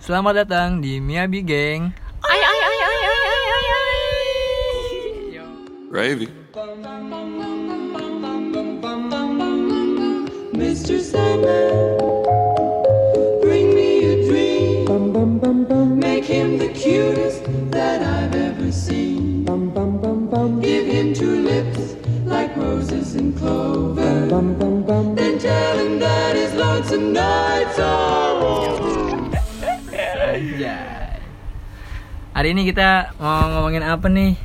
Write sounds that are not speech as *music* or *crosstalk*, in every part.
Selamat datang di Miyabi Gang. Ay ay ay ay ay ay ay ay. Gravy. Mr. Sandman, bring me a dream. Make him the cutest that I've ever seen. Give him two lips like roses and clover. Then tell him that his lonesome nights are over. Anjay. Hari ini kita mau ngomongin apa nih?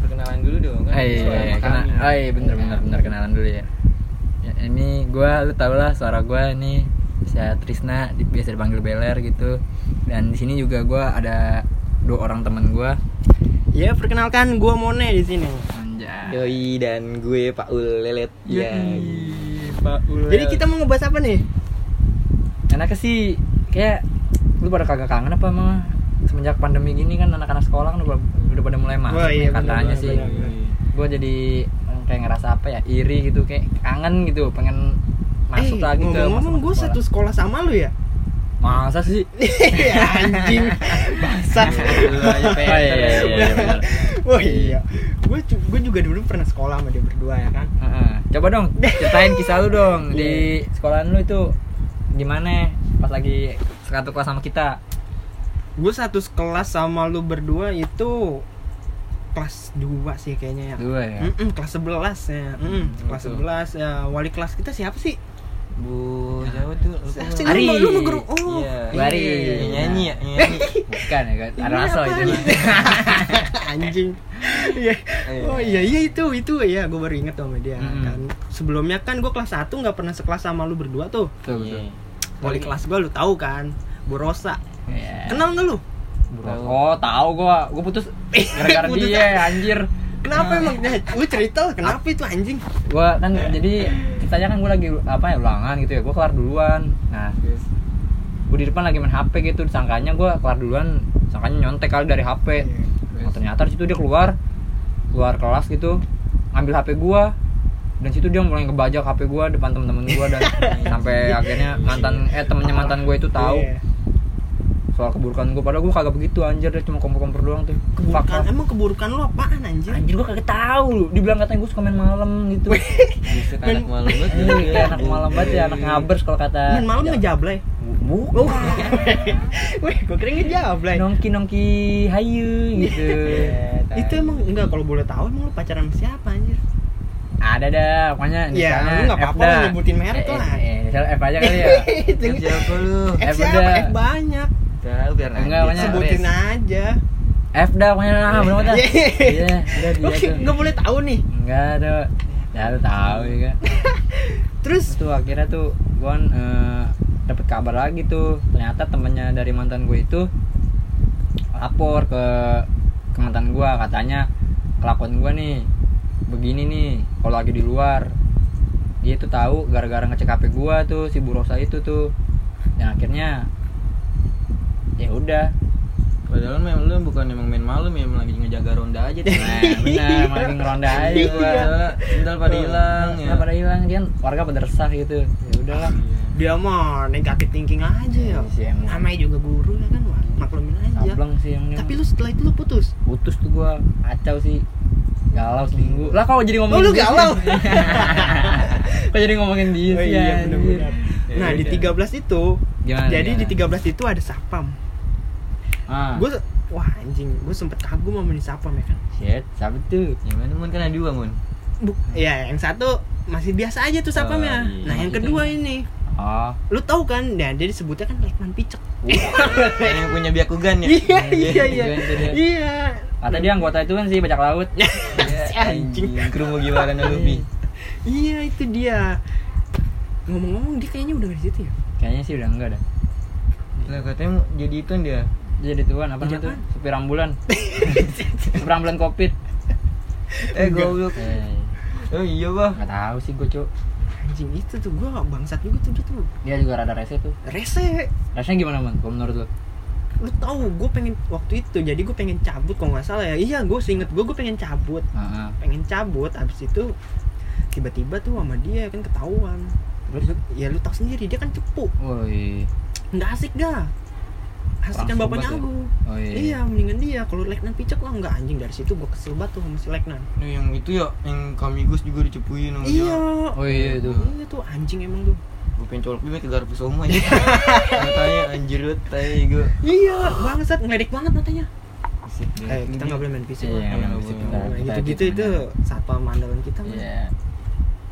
perkenalan dulu dong kan Eh, iya, suara iya, kena, kami. oh iya bener bener bener kenalan dulu ya. ya ini gua lu tau lah suara gua ini saya Trisna di- biasa dipanggil Beler gitu. Dan di sini juga gua ada dua orang teman gua. ya perkenalkan gue Mone di sini Anjay. Yoi dan gue Pak Ul Lelet ya Pak Ulel. jadi kita mau ngebahas apa nih enaknya sih kayak lu pada kagak kangen apa mah semenjak pandemi gini kan anak-anak sekolah kan udah, udah pada mulai masuk Wah, iya, katanya bener, sih. bener, bener. gue jadi kayak ngerasa apa ya iri gitu kayak kangen gitu pengen masuk eh, lagi ke ngomong-ngomong masa-masa gue sekolah. satu sekolah sama lu ya? Masa sih? *laughs* Ya, anjing. Bangsat *laughs* Oh, iya, iya, iya, bener. oh iya. Gue gue juga dulu pernah sekolah sama dia berdua ya kan? Heeh. coba dong *laughs* ceritain kisah lu dong di sekolahan lu itu gimana pas lagi satu kelas sama kita gue satu kelas sama lu berdua itu kelas 2 sih kayaknya ya dua ya Mm-mm, kelas 11 ya Mm, kelas betul. 11 ya wali kelas kita siapa sih Bu Jawa tuh gua. Ari. Lu, lu, lu guru- oh Iya. Bu Ari. iya. Yang nyanyi ya, nyanyi. *laughs* bukan ya kan apa itu *laughs* anjing Iya. *laughs* oh iya iya itu itu ya gue baru inget sama dia Mm-mm. kan sebelumnya kan gue kelas 1 nggak pernah sekelas sama lu berdua tuh Betul, betul. Iya. Wali kelas gue lu tahu kan Bu Rosa Iya. kenal nggak lu Tahu. Oh, tahu gua. Gua putus *laughs* gara-gara dia, anjir. kenapa Nah. emang lu cerita lah, kenapa itu anjing Gua kan jadi ceritanya kan gua lagi apa ya ulangan gitu ya. Gua kelar duluan. Nah, gua di depan lagi main HP gitu, disangkanya gua kelar duluan, sangkanya nyontek kali dari HP. Nah, ternyata di situ dia keluar keluar kelas gitu, ngambil HP gua. Dan situ dia mulai ngebajak HP gua depan temen-temen gua dan *laughs* sampai akhirnya mantan eh temennya mantan gua itu tahu Iya. soal keburukan gua padahal gua kagak begitu anjir dia cuma kompor-kompor doang tuh. Keburukan emang keburukan lu apaan anjir Anjir gua kagak tahu lu. Dibilang katanya gua suka main malam gitu. Buset anak malam banget. Iya, kayak anak malam banget ya, anak ngabers kalau kata. main malam ngejablay Bu, oh *laughs* weh gue kira ngejablay nongki nongki hayu gitu. itu emang enggak kalau boleh tahu emang lu pacaran sama siapa anjir Ada dah, pokoknya Ya, lu nggak apa-apa lah nyebutin merek Eh, lah. Eh, eh, inisial F aja kali ya. *laughs* F siapa lu? F F siapa. F banyak biar Enggak, banyak. sebutin aja F dah pokoknya lah, bener dah. Iya, udah dia Oke, tuh. nggak boleh tahu nih Enggak ada. Ya lu tahu ya kan. *laughs* terus tuh akhirnya tuh gue dapet kabar lagi tuh ternyata temennya dari mantan gue itu lapor ke ke mantan gue katanya kelakuan gue nih begini nih kalau lagi di luar. Dia tuh tahu gara-gara ngecek HP gue tuh si Bu Rosa itu tuh. Dan akhirnya ya udah. Padahal memang lu bukan emang main malam ya, lagi ngejaga ronda aja tuh. nah benar makin ngeronda aja Iya, gue Sendal pada hilang ya. Pada hilang dia warga pada resah gitu. Ya udahlah. Dia mah negatif thinking aja ya. Iya namanya juga guru ya kan maklumin aja. Sableng sih yang tapi lu setelah itu lu putus? Putus tuh gua. Kacau sih galau seminggu lah kok jadi ngomongin Oh, lu dia galau? *laughs* kok jadi ngomongin dia Oh sih iya, anjir? bener-bener. Ya nah di udah. 13 itu Gimana, jadi di gimana? 13 itu ada sapam ah gue wah anjing gue sempet kagum sama nih sapam ya kan shit siapa tuh Gimana mun kan ada dua mun. Bu, ya yang satu masih biasa aja tuh sapamnya Oh, iya. nah yang kedua ini oh lu tahu kan nah dia disebutnya kan Lekman Picek *laughs* Yang punya biakugan ya. iya iya iya iya kata dia anggota itu kan sih bajak laut. *laughs* Si anjing. Krumu gimana Luffy? iya itu dia. Ngomong-ngomong dia kayaknya udah nggak di situ ya? Kayaknya sih udah enggak dah Lah katanya jadi itu dia. jadi tuan apa namanya tuh? Supir ambulan. *laughs* Supir ambulan covid Eh goblok. eh Oh iya, Bah. nggak tahu sih gua cuk. Anjing itu tuh gue bangsat juga tuh dia tuh. Dia juga rada rese tuh. Rese. Rasanya gimana man kalau menurut lu lu tahu gue pengen waktu itu jadi gue pengen cabut kalau nggak salah ya iya gue seinget gue gue pengen cabut Heeh. pengen cabut abis itu tiba-tiba tuh sama dia kan ketahuan terus ya lu tau sendiri dia kan cepu woi nggak asik dah Asik kan bapaknya ya? aku. Oh iya. Iya, mendingan dia. Kalau Leknan picek lah enggak anjing dari situ gua kesel banget tuh sama si Leknan. Nah, yang itu ya yang Kamigos juga dicepuin sama Iya. Oh iya itu. Iya tuh anjing emang tuh. Gue pengen colok dia ke garpu soma ya. *laughs* Matanya anjir banget tai gue. Iya, bangsat ngeledek banget matanya. Eh, kita nggak boleh main fisik. Iya, nggak boleh. bisa Nah, kita- kita gitu-gitu edit itu satpam andalan kita. Iya.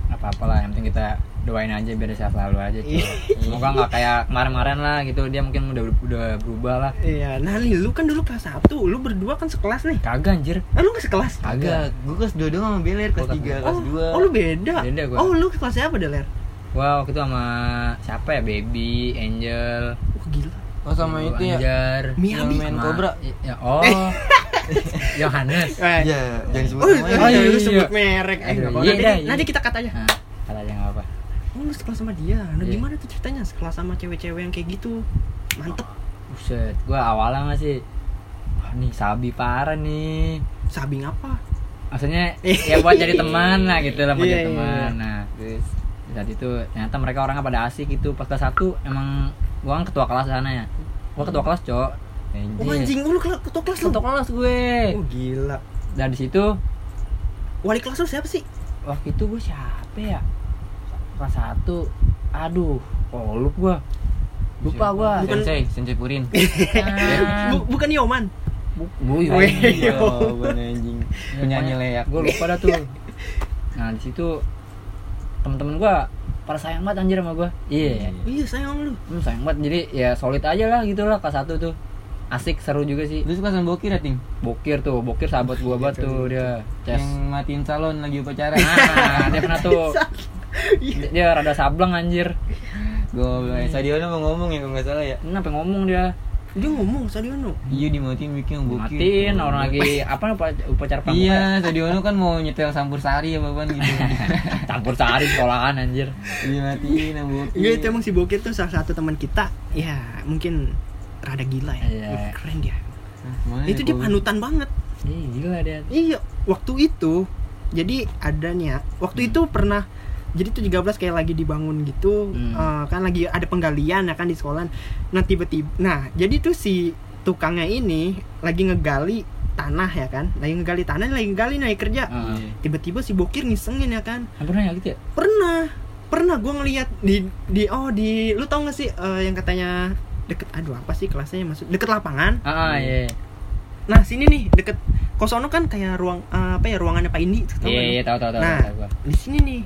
Apa apalah yang penting kita doain aja biar sehat selalu aja. Iya. Semoga nggak kayak kemarin-kemarin lah gitu dia mungkin udah udah berubah lah. Iya, nah nih lu kan dulu kelas 1, lu berdua kan sekelas nih. Kagak anjir. Ah, lu gak sekelas? Kagak, gue kelas 2 doang sama Beler, kelas Gua 3, kelas kelas oh, 2 oh, lu beda. Beda gua. Oh, lu kelasnya apa, Deler? Gua waktu itu sama siapa ya? Baby, Angel, Wah, gila. Oh sama itu ya Anjar. Yang main Cobra Ya, oh. *laughs* Yohanes. Eh, Iya, jangan disebut Oh, namanya oh, iya, lu iya. sebut merek. Eh, Aduh, apa-apa. iya nanti, iya. nanti kita cut aja. Nah, kata aja nggak apa. Oh, lu sekelas sama dia. Nah, Iya. gimana tuh ceritanya sekelas sama cewek-cewek yang kayak gitu? Mantep. Buset, gua awalnya masih Wah, nih sabi parah nih. Sabing apa? Maksudnya *laughs* ya buat jadi teman lah gitu lah buat Iya, jadi iya, teman. Nah, saat itu ternyata mereka orangnya pada asik gitu. Pas kelas 1 emang gua kan ketua kelas sana ya. Gua ketua kelas, Cok. Oh, anjing, oh, lu kelas ketua kelas lu. Ketua kelas gue. Oh, gila. Dan di situ Wali kelas lu siapa sih? waktu itu gue siapa ya? Kelas 1. Aduh, oh lupa gua. Lupa gua. Bukan- Sensei, Sensei Purin Ah, *laughs* Bu- bukan Yoman. bu- bu-. Oh, bener anjing Penyanyi leak gue lupa dah tuh nah di situ temen-temen gue pada sayang banget anjir sama gue iya. Iya, sayang lu. hmm, sayang banget. Jadi ya solid aja lah gitu lah kelas satu tuh. Asik seru juga sih. Lu suka sama Bokir ya, Ting? bokir tuh bokir sahabat gue banget tuh dia. Ces. Yang matiin salon lagi upacara. Nah dia pernah tuh. Dia, *laughs* dia rada sableng anjir. Gue, Sadiono mau ngomong ya kalau nggak salah ya. Ini sampai ngomong dia Dia ngomong Sadiono. Iya dimatiin bikin yang Bokir matiin orang lagi apa upa- upacara pramuka Iya, Sadiono kan mau nyetel sampur sari ya bapak gitu *laughs* campur sari sekolahan anjir Dimatiin yang Bokir Iya itu emang si Bokir tuh salah satu teman kita. Ya mungkin rada gila ya. Iya. Keren dia. Itu ya, dia panutan banget. Ih, gila dia Iya, waktu itu jadi adanya waktu itu pernah jadi tuh 13 kayak lagi dibangun gitu Hmm. eh, kan lagi ada penggalian ya kan di sekolah nah tiba-tiba nah jadi tuh si tukangnya ini lagi ngegali tanah ya kan lagi ngegali tanah lagi ngegali naik kerja. Iya. tiba-tiba si bokir ngisengin ya kan Ah, pernah ya gitu ya pernah pernah gue ngeliat di di oh di lu tau gak sih eh, yang katanya deket aduh apa sih kelasnya maksud deket lapangan ah iya nah sini nih deket kosono kan kayak ruang eh, apa ya ruangannya pak Indi iya iya tahu tahu tahu nah tahu gua. di sini nih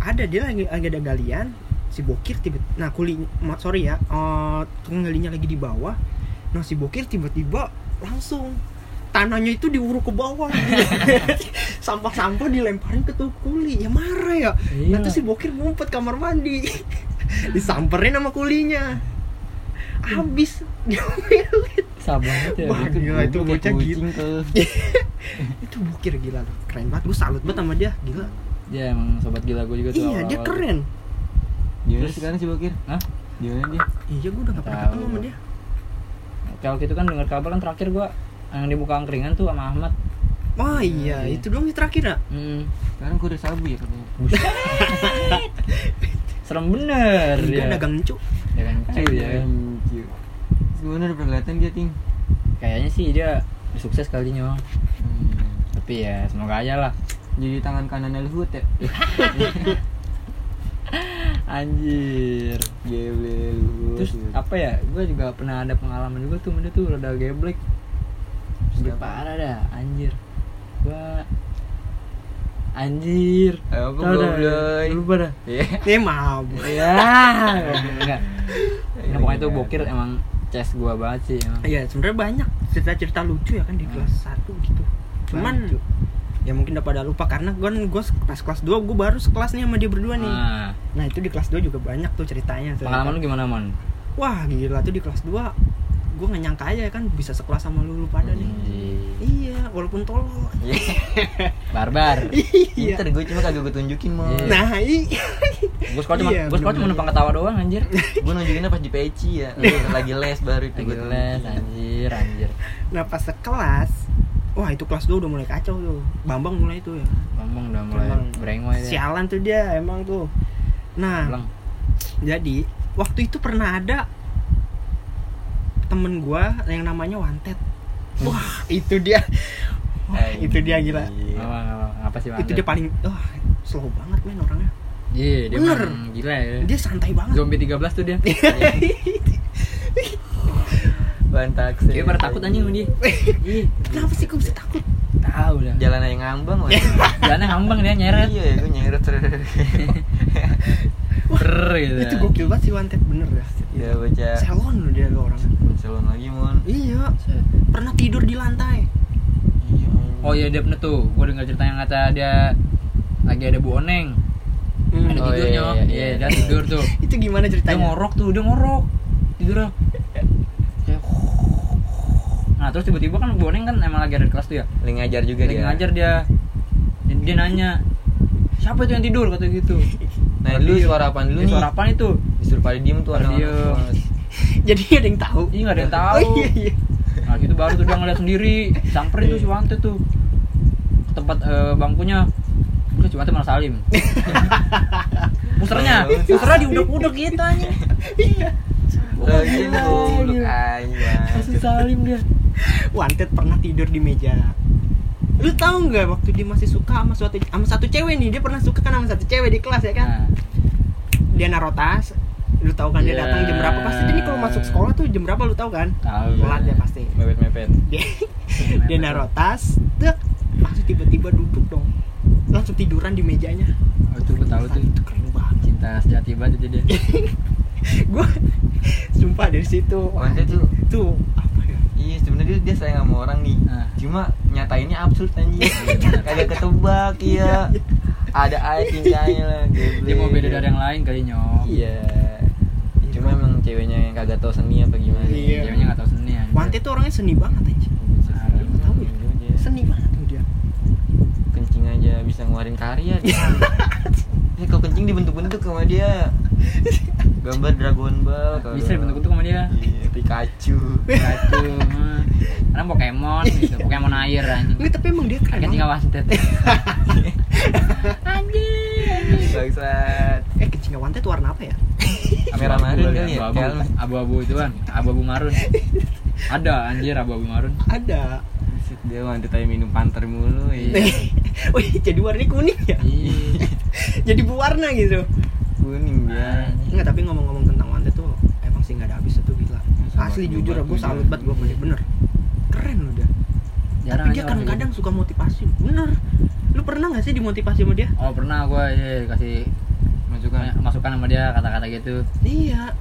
ada dia lagi lagi ada galian. Si bokir tiba nah kuli sorry ya tukang galinya lagi di bawah. Nah si bokir tiba-tiba langsung tanahnya itu diuruk ke bawah. *laughs* Sampah-sampah dilemparin ke tuh kuli. Ya marah ya. Iya. nanti si bokir ngumpet kamar mandi. *laughs* Disamperin sama kulinya. Habis. Diomelin sabar ya Wah, Itu gila, itu bocah tuh. *laughs* itu bokir gila. Loh keren banget. Gue salut banget sama dia. Gila dia emang sobat gila gue juga tuh iya dia awal-awal. keren Di mana Terus- sekarang si Bokir? Hah? Di mana dia? iya gue udah gak pernah ketemu sama dia kalau gitu kan dengar kabar kan terakhir gua yang di muka angkringan tuh sama Ahmad Wah iya, Iya. itu doang yang terakhir ya? hmm. Sekarang kurir sabu ya katanya. serem bener Enggak dia dagang cu dagang cuy ya. Sebenarnya udah pernah kelihatan dia ting. kayaknya sih dia udah sukses kalinya Hmm. tapi ya semoga aja lah Jadi tangan kanan Luhut ya. *laughs* anjir Geble Luhut. terus apa ya gue juga pernah ada pengalaman juga tuh dia tuh rada geblek Geblek Siapa? parah dah anjir gua anjir Eh, apa goblay? lupa dah Iya. Eh mabuk *laughs* ya enggak nah, pokoknya itu bokir emang chest gua banget sih emang. Iya sebenarnya banyak cerita-cerita lucu ya kan di kelas 1 gitu Cuman. Ya mungkin udah pada lupa karena gue gue pas kelas 2 gue baru sekelas nih sama dia berdua nih. Nah, Nah itu di kelas 2 juga banyak tuh ceritanya. Pengalaman lu gimana mon? Wah gila tuh di kelas 2 Gue gak nyangka aja ya kan bisa sekelas sama lu, lu pada nih. Iya walaupun tolol. *laughs* Barbar. Iya. Ntar gue cuma kagak gue tunjukin mau. Iya. Nah iya gue sekolah cuma Iya, gue sekolah cuma numpang ketawa doang anjir. *laughs* Gue nunjukinnya pas di peci ya. Lagi les baru itu lagi les anjir anjir. Nah pas sekelas Wah itu kelas 2 udah mulai kacau tuh. Bambang mulai tuh ya. Ngomong udah mulai berengoy deh Sialan tuh dia emang tuh. Nah Pulang. jadi waktu itu pernah ada temen gua yang namanya Wanted. Wah itu dia. Wah, itu dia gila. Iya. apa, sih itu dia paling wah slow banget men orangnya. Iya dia Bener. gila ya. Dia santai banget. Zombie 13 tuh dia *laughs* Ban taksi. Kayak pada takut anjing sama dia. Ih, *laughs* kenapa sih kok bisa takut? Tahu dah Jalan yang ngambang *laughs* jalannya ngambang dia nyeret. Iya, ya, gue nyeret. Ber *laughs* gitu. itu gokil banget sih Wanted. Bener ya? Ya baca. salon loh dia lo orangnya Salon lagi mon. iya. Pernah tidur di lantai. Iya. oh iya dia pernah tuh. Gue dengar cerita yang kata dia lagi ada bu oneng. Hmm. ada Oh, tidurnya iya, iya, iya. Iya. dia tidur tuh. Itu gimana dia ceritanya ngorok tuh dia ngorok. Kayak nah terus tiba-tiba kan bu oneng kan emang lagi ada di kelas tuh ya Lagi ngajar juga lagi dia. ngajar dia dia, dia nanya siapa itu yang tidur kata gitu Nah, dulu suara apaan dulu Dia nih? suara apaan itu Disuruh pada diem tuh semua. *laughs* jadi ada yang tahu Iya nggak ada yang tahu. oh iya iya Nah gitu baru tuh dia ngeliat sendiri, samperin tuh si Wante tuh ke tempat eh, bangkunya. Udah Wante malah salim. *laughs* Musernya, musernya diudek-udek gitu aja. Gila. aja. Langsung salim dia. *laughs* Wanted pernah tidur di meja. Lu tahu nggak waktu dia masih suka sama suatu sama satu cewek nih? Dia pernah suka kan sama satu cewek di kelas ya kan? Nah, dia naruh tas lu tahu kan dia Iya. datang jam berapa? Pasti dia nih kalau masuk sekolah tuh jam berapa lu tahu kan? Telat ya pasti. Mepet-mepet. dia dia naruh tas dek langsung tiba-tiba duduk dong. Langsung tiduran di mejanya. Oh, itu gue tahu tuh. itu keren banget. Cinta sejati banget itu dia. *laughs* gue sumpah dari situ. Wah, Wanted tuh tuh Iya sebenarnya dia, dia sayang sama orang nih. Nah. Cuma nyatainnya absurd anjing. *laughs* Kagak ketebak iya. Ada aja cincanya lah. Dia mau beda dari yang lain kali nyok. Iya. Cuma emang ceweknya yang kagak tahu seni apa gimana. Iya. Ceweknya nggak tahu seni aja. Wanted tuh orangnya seni banget aja Lu tahu ya? seni banget tuh dia Kencing aja bisa ngeluarin karya dia. *laughs* Eh kalau kencing dibentuk-bentuk sama dia. *laughs* Gambar Dragon Ball kalau Bisa dibentuk-bentuk sama dia. Iya, Pikachu. Mah. Karena Pokemon gitu, Pokemon air anjing. Nggak, tapi emang dia keren Kayak nggak banget. wanted. Bangsat. eh kecil wanted warna apa ya Merah marun kali ya? Abu-abu, itu kan, abu-abu marun. Ada anjir abu-abu marun. ada Dia wanita tanya minum panter mulu iya. *laughs* Wih, jadi warnanya kuning ya? Iya. *laughs* Jadi berwarna gitu. Kuning dia Enggak, tapi ngomong-ngomong tentang Wanted tuh emang sih nggak ada habis itu gila. Sama Asli jujur gue juga. salut banget gue punya bener. Keren loh dia. Jarang tapi dia kadang-kadang kayak suka motivasi. Bener. Lu pernah nggak sih dimotivasi sama dia? gitu. Oh pernah gue ya, kasih Masukan masukan sama dia kata-kata gitu. Iya.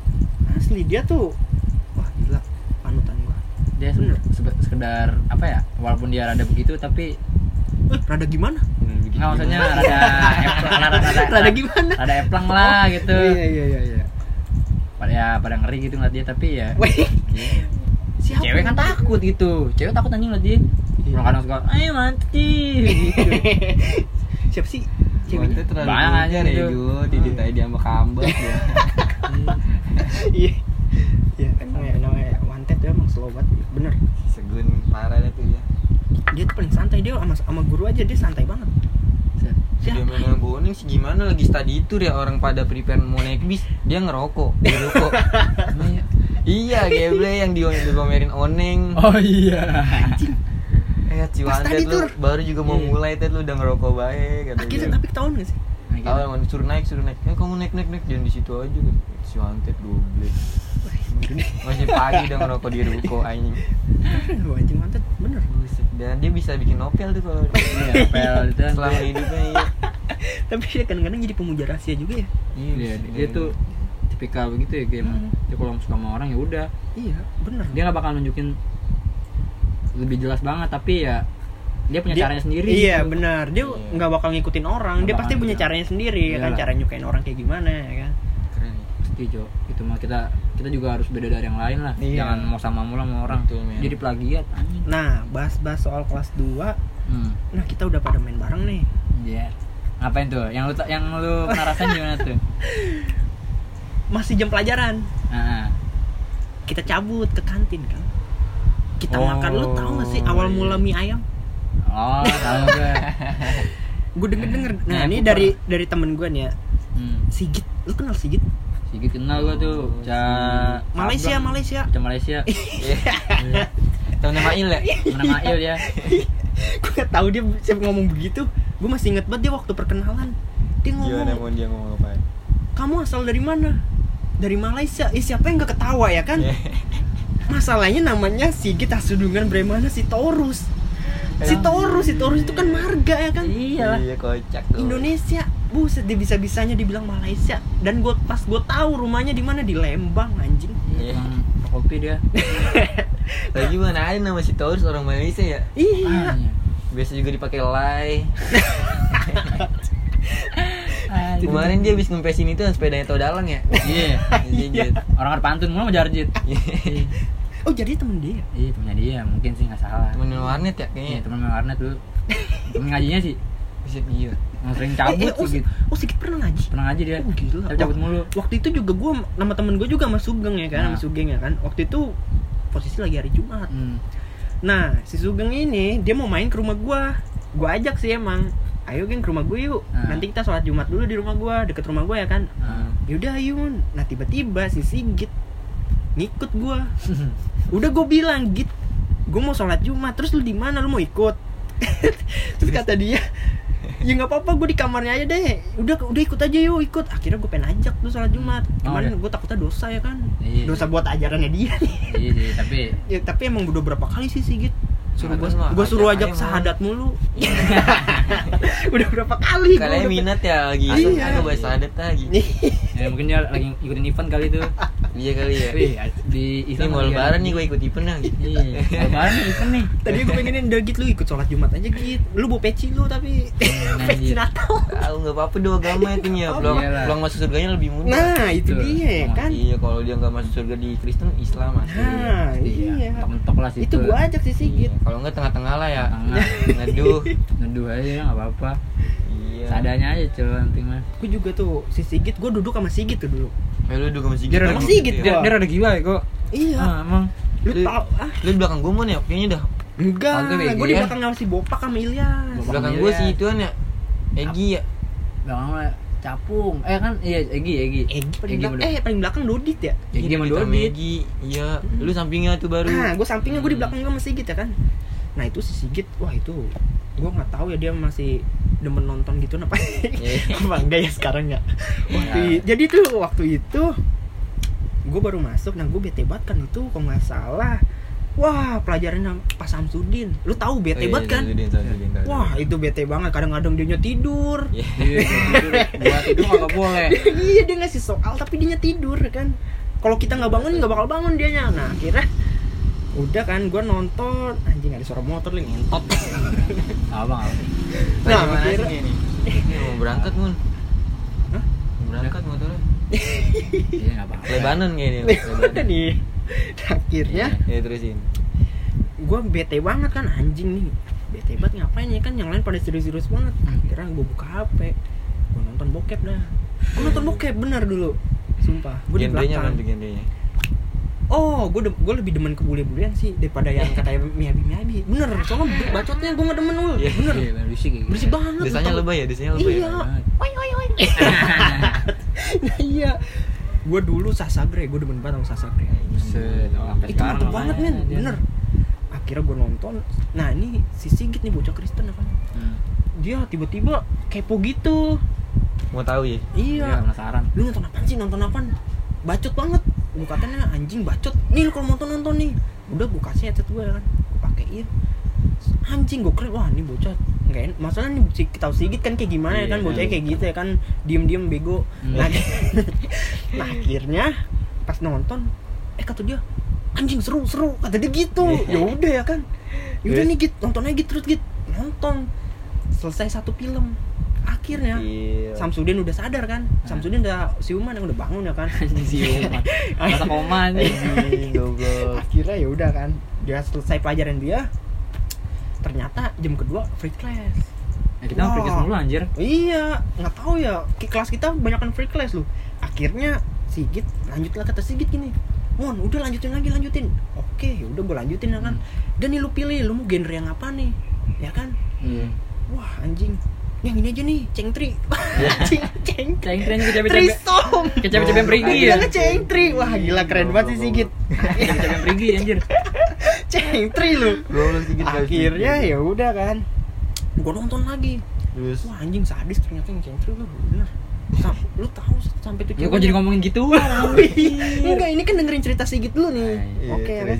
Asli dia tuh wah gila panutan gua. Dia Bener. se- sekedar apa ya? Walaupun dia rada begitu tapi rada gimana? nggak maksudnya *laughs* rada eplang, rada, rada, Rada gimana? Rada eplang lah gitu. Oh, iya iya iya iya. Pada ya pada ngeri gitu ngeliat dia tapi ya. Weh, siapa? Cewek kan takut gitu. Cewek takut anjing ngeliat dia. Iya. Kadang suka, ayo mati gitu. *laughs* Siapa sih? Ceweknya? terlalu Banyak aja ya itu. gue Didit aja dia sama kambas ya *laughs* Iya. Iya, emang ya, namanya Wanted tuh emang slow banget. Bener. Segun parah deh tuh ya Dia tuh paling santai dia sama sama guru aja dia santai banget. Dia main sama boning sih gimana lagi study tour ya orang pada prepare mau naik bis Dia ngerokok Di ruko *laughs* Iya geble yang di dipamerin oneng Oh iya. Eh Pas Wanted study lu baru juga mau Iya. mulai Ted lu udah ngerokok baik kata Akhirnya dia. tapi ketahuan gak sih? Gitu. Awal suruh naik suruh naik Eh kamu naik naik naik jangan di situ aja kan Si Wanted goblok Masih pagi udah ngerokok di ruko anjing *laughs* lu anjing Wanted, bener. Buset. Dan dia bisa bikin novel tuh kalau *laughs* Iya, apel *laughs* itu selama hidupnya iya. Tapi dia kadang-kadang jadi pemuja rahasia juga ya. Iya, dia tuh tipikal begitu ya kayak Hmm. dia kalau suka sama orang ya udah Iya, bener. dia nggak bakal nunjukin lebih jelas banget tapi ya dia punya Dia- caranya sendiri Iya, gitu. benar. Dia Iya. nggak bakal ngikutin orang. Nggak dia pasti punya iya. caranya sendiri ya kan, cara nyukain orang kayak gimana ya kan. Pasti Jo itu mah kita kita juga harus beda dari yang lain lah Iya. jangan mau sama mulu sama orang Betul, jadi plagiat anjing Nah, bahas-bahas soal kelas 2. hmm. Nah, kita udah pada main bareng nih. Iya. ngapain tuh yang lu yang lu pernah rasain gimana tuh *laughs* Masih jam pelajaran. nah, Kita cabut ke kantin kan. Kita Oh, makan lu tahu gak sih awal iya. mula mie ayam? oh tahu gue *laughs* Gue denger-denger. Nah, Nah, ini dari dari temen gue nih ya. hmm. Sigit. Lu kenal Sigit? Sigit kenal gua tuh. Ca Malaysia, Sableng. Malaysia. Ca Malaysia. *laughs* Iya. Temennya Mail ya? Mana Mail ya? *laughs* gue gak tahu dia siapa ngomong begitu gue masih inget banget dia waktu perkenalan dia Gimana ngomong mau dia ngomong apa? kamu asal dari mana dari Malaysia eh siapa yang gak ketawa ya kan Iya. masalahnya namanya Sigit Hasudungan Bremana si Taurus si Taurus si Taurus itu kan marga ya kan Iya lah. Iya kocak tuh. Indonesia buset dia bisa bisanya dibilang Malaysia dan gue pas gue tahu rumahnya di mana di Lembang anjing Iya. Kopi dia. *laughs* Lagi mana ada nama si Taurus orang Malaysia ya? iya Biasa juga dipakai lay. *laughs* Kemarin dia habis ngempesin itu sepedanya tau dalang ya? Iya. *laughs* Iya. Orang pantun mulu Jarjit. Iya. oh jadi temen dia Iya, temennya dia, mungkin sih nggak salah. Temen warnet ya Iya, kayaknya. temen main warnet dulu. Temen ngajinya sih, Buset, iya. sering eh, cabut eh, oh. Si- oh Sigit pernah ngaji Pernah ngaji dia. Oh, gila. Tapi cabut mulu. waktu itu juga gue nama temen gue juga sama Sugeng ya kan Nah. sama Sugeng ya kan waktu itu posisi lagi hari Jumat Hmm. nah si Sugeng ini dia mau main ke rumah gue gue ajak sih emang ayo geng ke rumah gue yuk Nah. nanti kita sholat Jumat dulu di rumah gue deket rumah gue ya kan Ah. yaudah Yun nah tiba-tiba si Sigit ngikut gue *laughs* udah gue bilang git gue mau sholat Jumat terus lu di mana lu mau ikut *laughs* terus kata dia ya nggak apa-apa gue di kamarnya aja deh udah udah ikut aja yuk ikut akhirnya gue pengen ajak tuh sholat Jumat Oh, kemarin iya. gue takutnya dosa ya kan Iya. dosa buat ajarannya dia Iya sih, tapi *laughs* ya, tapi emang udah berapa kali sih Sigit suruh gue Sahadat gue suruh ajak ajak aja, sahadat mulu *laughs* *laughs* udah berapa kali Kalian minat ya lagi. Iya. Aku bahas adat lagi. ya mungkin dia lagi ikutin event kali tuh. Iya kali ya. Di Ini mau lebaran nih gue ikut event lagi. Iya, lebaran nih event nih. tadi gue pengenin udah Git lu ikut sholat Jumat aja Git lu bawa peci lu tapi *laughs* Nah, peci iya. Natal Tahu nggak apa-apa dua agama itu ya. Peluang, iyalah. peluang masuk surganya lebih mudah. nah itu dia ya kan Iya, kalau dia nggak masuk surga di Kristen, Islam masuk. nah iya Mentok lah situ. itu gua ajak sih Sigit Iya, Kalau nggak tengah-tengah lah ya. Ngeduh. *laughs* Neduh aja nggak apa-apa. Iya. Seadanya aja nanti mah. gue juga tuh si Sigit gue duduk sama Sigit tuh dulu Eh, lu juga masih Dia gitu. Sama Sigit ya? Dia, gua. dia rada gila ya kok. iya Ah, emang. lu Lu- tau ah Lu di belakang gue ya, kayaknya dah. enggak gue di ya. belakang sama si Bopak sama Ilyas. Belakang gue sih ituan ya. Egi ya. Belakang mah capung. Eh kan iya Egi Egi. Egi paling Egi belakang eh paling belakang Dodit ya Egi sama Dodit. Egi. Iya. Lu sampingnya tuh baru. nah gue sampingnya gue di belakang gue sama Sigit ya kan nah itu si Sigit wah itu gue nggak tahu ya dia masih demen nonton gitu apa Iya. *laughs* apa enggak ya sekarang ya waktu jadi tuh waktu itu gue baru masuk nah gue bete banget kan itu kalau nggak salah wah pelajaran sama Pak Samsudin lu tahu bete Oh, iya, banget kan Samsudin, Samsudin, tahu. wah itu bete banget kadang-kadang dia tidur Iya. *laughs* Iya, tidur. Itu nggak boleh. iya dia ngasih soal tapi dia tidur kan kalau kita nggak bangun nggak bakal bangun dianya nah akhirnya udah kan gue nonton anjing ada suara motor lagi ngentot Abang, *laughs* abang. Nah, mana akhirnya- sih ini? Ini mau berangkat mun. Hah? Mau berangkat motornya. *laughs* Iya nggak apa-apa. Lebanon kayaknya. *laughs* udah nih akhirnya Ya terusin. gue bete banget kan anjing nih bete banget ngapain ya kan yang lain pada serius-serius banget akhirnya gue buka hp gue nonton bokep dah gue nonton bokep bener dulu sumpah gue di belakang tuh genrenya? Oh gue gue lebih demen ke bule-bulean sih daripada yang *laughs* katanya miabi miabi bener soalnya bacotnya gue nggak demen ul. Iya. bener. Iya, berisik gitu. bersih banget Desanya lu lebay ya, desanya lebay iya. ya. oi oi oi. *laughs* Nah, iya. Gue dulu sasagre gue demen banget sama sasagre Buset, oh, itu mantep banget men. namanya dia. bener. Akhirnya gue nonton. Nah ini si Sigit nih bocah Kristen apa? Hmm. dia tiba-tiba kepo gitu. Mau tahu ya? Iya, iya penasaran. lu nonton apaan sih? Nonton apaan? Bacot banget gue katanya anjing bacot. Nih lu kalau nonton nonton nih. Udah gue kasih headset gue kan gue pakein. Anjing gue keren wah ini bocah nggak enak masalah nih si tahu Sigit kan kayak gimana ya Iya, kan bocahnya iya. kayak gitu ya kan. Diem diem bego. Hmm. nah, *laughs* nah akhirnya pas nonton eh kata dia anjing seru seru. Kata dia gitu. Iya. ya udah ya kan. Ya udah nih git nonton aja gitu terus git nonton. Selesai satu film akhirnya Iya. Samsudin udah sadar kan Samsudin udah siuman yang udah bangun ya kan *laughs* siuman. Masa koma nih. Akhirnya ya udah kan dia selesai pelajaran dia ternyata jam kedua free class Ya, kita Wah. pergi mulu anjir. iya nggak tahu ya kelas kita banyakkan free class lu akhirnya Sigit lanjutlah kata Sigit gini Mon, udah lanjutin lagi lanjutin. Oke, udah gue lanjutin ya kan. Dan nih lu pilih, lu mau genre yang apa nih? Ya kan? Iya. Wah anjing, yang ini aja nih cengtri Iya. Ceng- cengtri Cengtren ke cepet-cepet trisom Ke cepet-cepet perigi ya? Bilangnya cengtri wah gila keren banget sih Sigit. Cepet-cepet perigi anjir. *laughs* Cengtri lu. Goblok Sigit gak akhirnya ya udah kan. Gua nonton lagi. Terus? Wah anjing sadis ternyata yang cengtri lu bener. Sam, lu tahu sampai tuh Ya kok jadi ngomongin gitu. *laughs* Enggak ini kan dengerin cerita Sigit dulu nih. Iya, oke ya terus, kan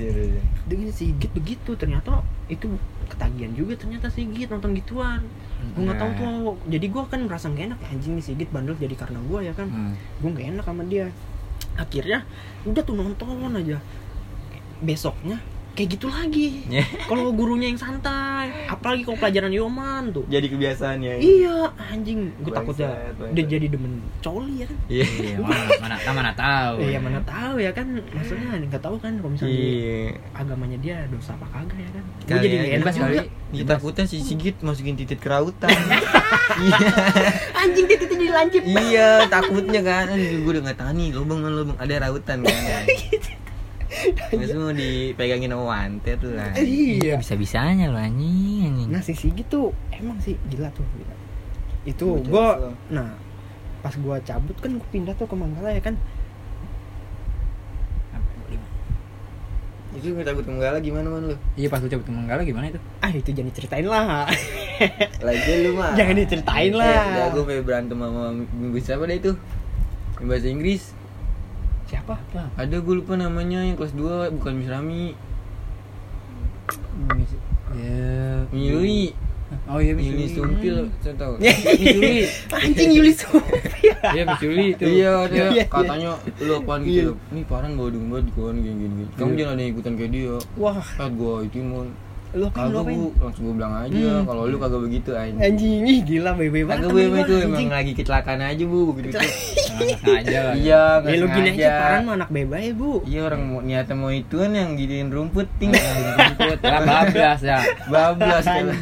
dengan Sigit begitu ternyata itu ketagihan juga ternyata Sigit nonton gituan gue nggak tahu tuh jadi gue kan merasa gak enak ya, anjing nih Sigit bandel jadi karena gue ya kan. Hmm. gue gak enak sama dia. Akhirnya udah tuh nonton aja. Besoknya kayak gitu lagi Ya. kalau gurunya yang santai apalagi kalau pelajaran Yoman tuh Jadi kebiasaan ya. iya anjing gue takutnya dia jadi demen coli ya kan Iya. Iya mana mana kita mana tahu Iya mana tahu ya kan maksudnya nggak tahu kan kalau misalnya Iya. agamanya dia dosa apa kagak ya kan gue jadi enak bebas juga kali. Ditakutnya si Sigit masukin titik ke rautan. *laughs* Iya. anjing dia titik dilancip Iya, takutnya kan. Gue udah nggak tahan nih, lubang lubang ada rautan kan. *laughs* Terus mau dipegangin sama wanted tuh lah. iya bisa bisanya lo anjing anjing nah si Sigit tuh emang sih gila tuh gila. itu gue Islam. nah pas gue cabut kan gue pindah tuh ke Manggala ya kan Itu nggak takut menggala gimana man lu? iya pas lu cabut ke Manggala gimana itu ah itu jangan diceritain lah *laughs* Lagi lu mah. Jangan diceritain lah. Ya, gue pengen berantem sama minggu siapa deh itu? Bahasa Inggris. Siapa Ada gue lupa namanya yang kelas 2 bukan Miss Rami. ya Yuli. oh iya Yuli Sumpil, saya tahu. *laughs* Misuli anjing Yuli Sofia *laughs* iya Misuli itu Iya, dia Iya, iya. katanya lu apaan Iya. gitu. Nih Farhan bawa dung banget kan gini gini. Kamu Iya. jangan ada ikutan kayak dia. wah Saat gua itu mon. lu kan lu bu, langsung gua bilang aja Hmm. kalau lu kagak begitu anjing. anjing ih gila bebe banget Kagak gue gua, itu emang lagi kecelakaan aja bu gitu. Aja lah Iya, ya lu gini aja sengaja. Paran mah anak beba ya bu Iya orang mau niatnya mau ituan yang gidein rumput ting. rumput *laughs* lah bablas ya Bablas kan. *laughs*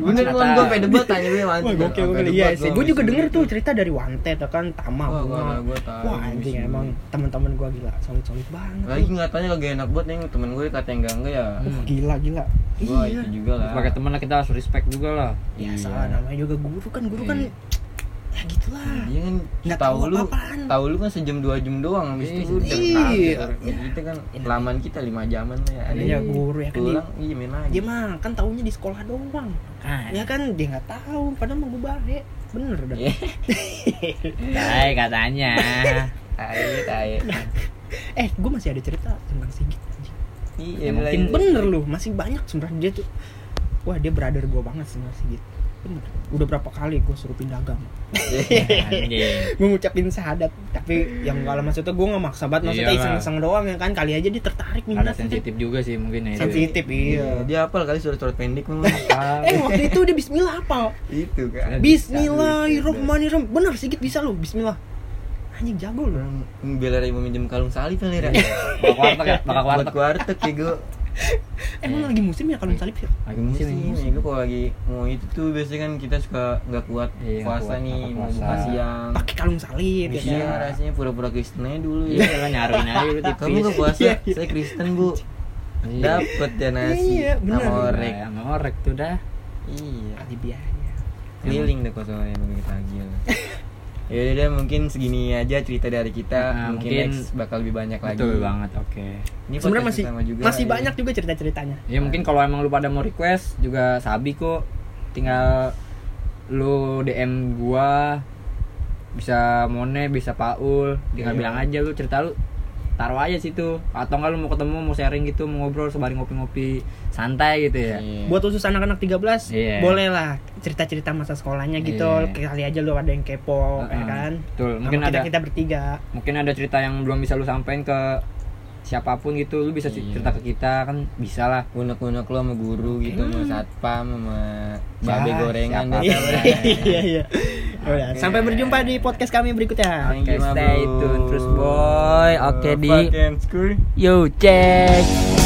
Bener tahu. gua pengen debat tanya gue Wah gokil gokil iya sih. Gue juga denger tuh cerita dari Wanted ya kan Tama Wah, Wah anjing emang teman-teman gue gila solid solid banget. Lagi tuh. nggak tanya kagak enak banget nih temen gue kata enggak enggak ya. Wah gila gila. Gua iya. itu juga lah. sebagai teman lah kita harus respect juga lah Ya Iya. salah namanya juga guru kan guru kan Iya. Ya gitulah. Iya kan Nggak tahu tahu lu apa-apaan. tahu lu kan sejam dua jam doang habis itu udah Iya. kita kan kelamaan kita lima jaman lah ya ada Iya yang guru ya kan dia, pulang iya main lagi dia mah kan taunya di sekolah doang. kan Ya kan dia nggak tahu padahal mah gue baik. Bener dah. Iya. *laughs* Hai katanya tai tai *laughs* Eh gue masih ada cerita tentang Sigit. anjing. iya Ya, mungkin Bener lu masih banyak sebenarnya dia tuh. Wah dia brother gue banget sebenarnya Sigit. Bener. Udah berapa kali gue suruh pindah agama. Anjing. *laughs* gue ngucapin syahadat tapi yang gak maksudnya gue gak maksa banget maksudnya Iyalah. iseng-iseng doang ya kan kali aja dia tertarik ada minat sensitif juga sih mungkin ya sensitif Iya, iya dia apal kali surat-surat pendek memang. *laughs* eh waktu itu dia Bismillah apa itu kan. Bismillahirrahmanirrahim bener sedikit bisa lo Bismillah anjing jago lo Orang bela ibu minjem kalung salib kan ya. bakal warteg ya Buat warteg kuartek ya gue. *laughs* emang lagi musim ya kalau salib ya lagi musim Musim, ya gue kalau lagi mau itu tuh biasanya kan kita suka nggak kuat Iya, puasa kuat, nih mau buka siang. pakai kalung salib ya Iya kan rasanya pura-pura Kristen aja dulu iya ya. lah nyaruin aja lu tipis Kamu nggak puasa? Iya, iya. Saya Kristen bu. Dapet ya nasi Iya, bener. sama orek. Nah, sama orek tuh dah Iya. kali biaya Keliling deh kosongnya bagi takjil. *laughs* Ya udah deh mungkin segini aja cerita dari kita. Nah, mungkin, mungkin- next bakal lebih banyak lagi. betul banget oke Ini sebenarnya masih pertama juga masih ya. banyak juga cerita ceritanya ya mungkin kalau emang lu pada mau request juga sabi kok tinggal lu DM gua bisa Mone bisa Paul tinggal Iya. bilang aja lu cerita lu taruh aja situ atau enggak lu mau ketemu mau sharing gitu mau ngobrol sembari ngopi-ngopi santai gitu ya Iya. buat khusus anak-anak 13 Iya. boleh lah cerita-cerita masa sekolahnya gitu Iya. kali aja lu ada yang kepo ya Heeh. kan Betul, Sama mungkin kita ada kita bertiga mungkin ada cerita yang belum bisa lu sampein ke siapa pun gitu lu bisa Iya. cerita ke kita kan bisa lah unek-unek lo sama guru gitu sama satpam sama babe Ya, gorengan siapa? deh. *laughs* iya iya Udah, Oke. sampai berjumpa di podcast kami berikutnya Oke, ma, stay tune terus boy. Oke, Di. Fucking screw. yo cek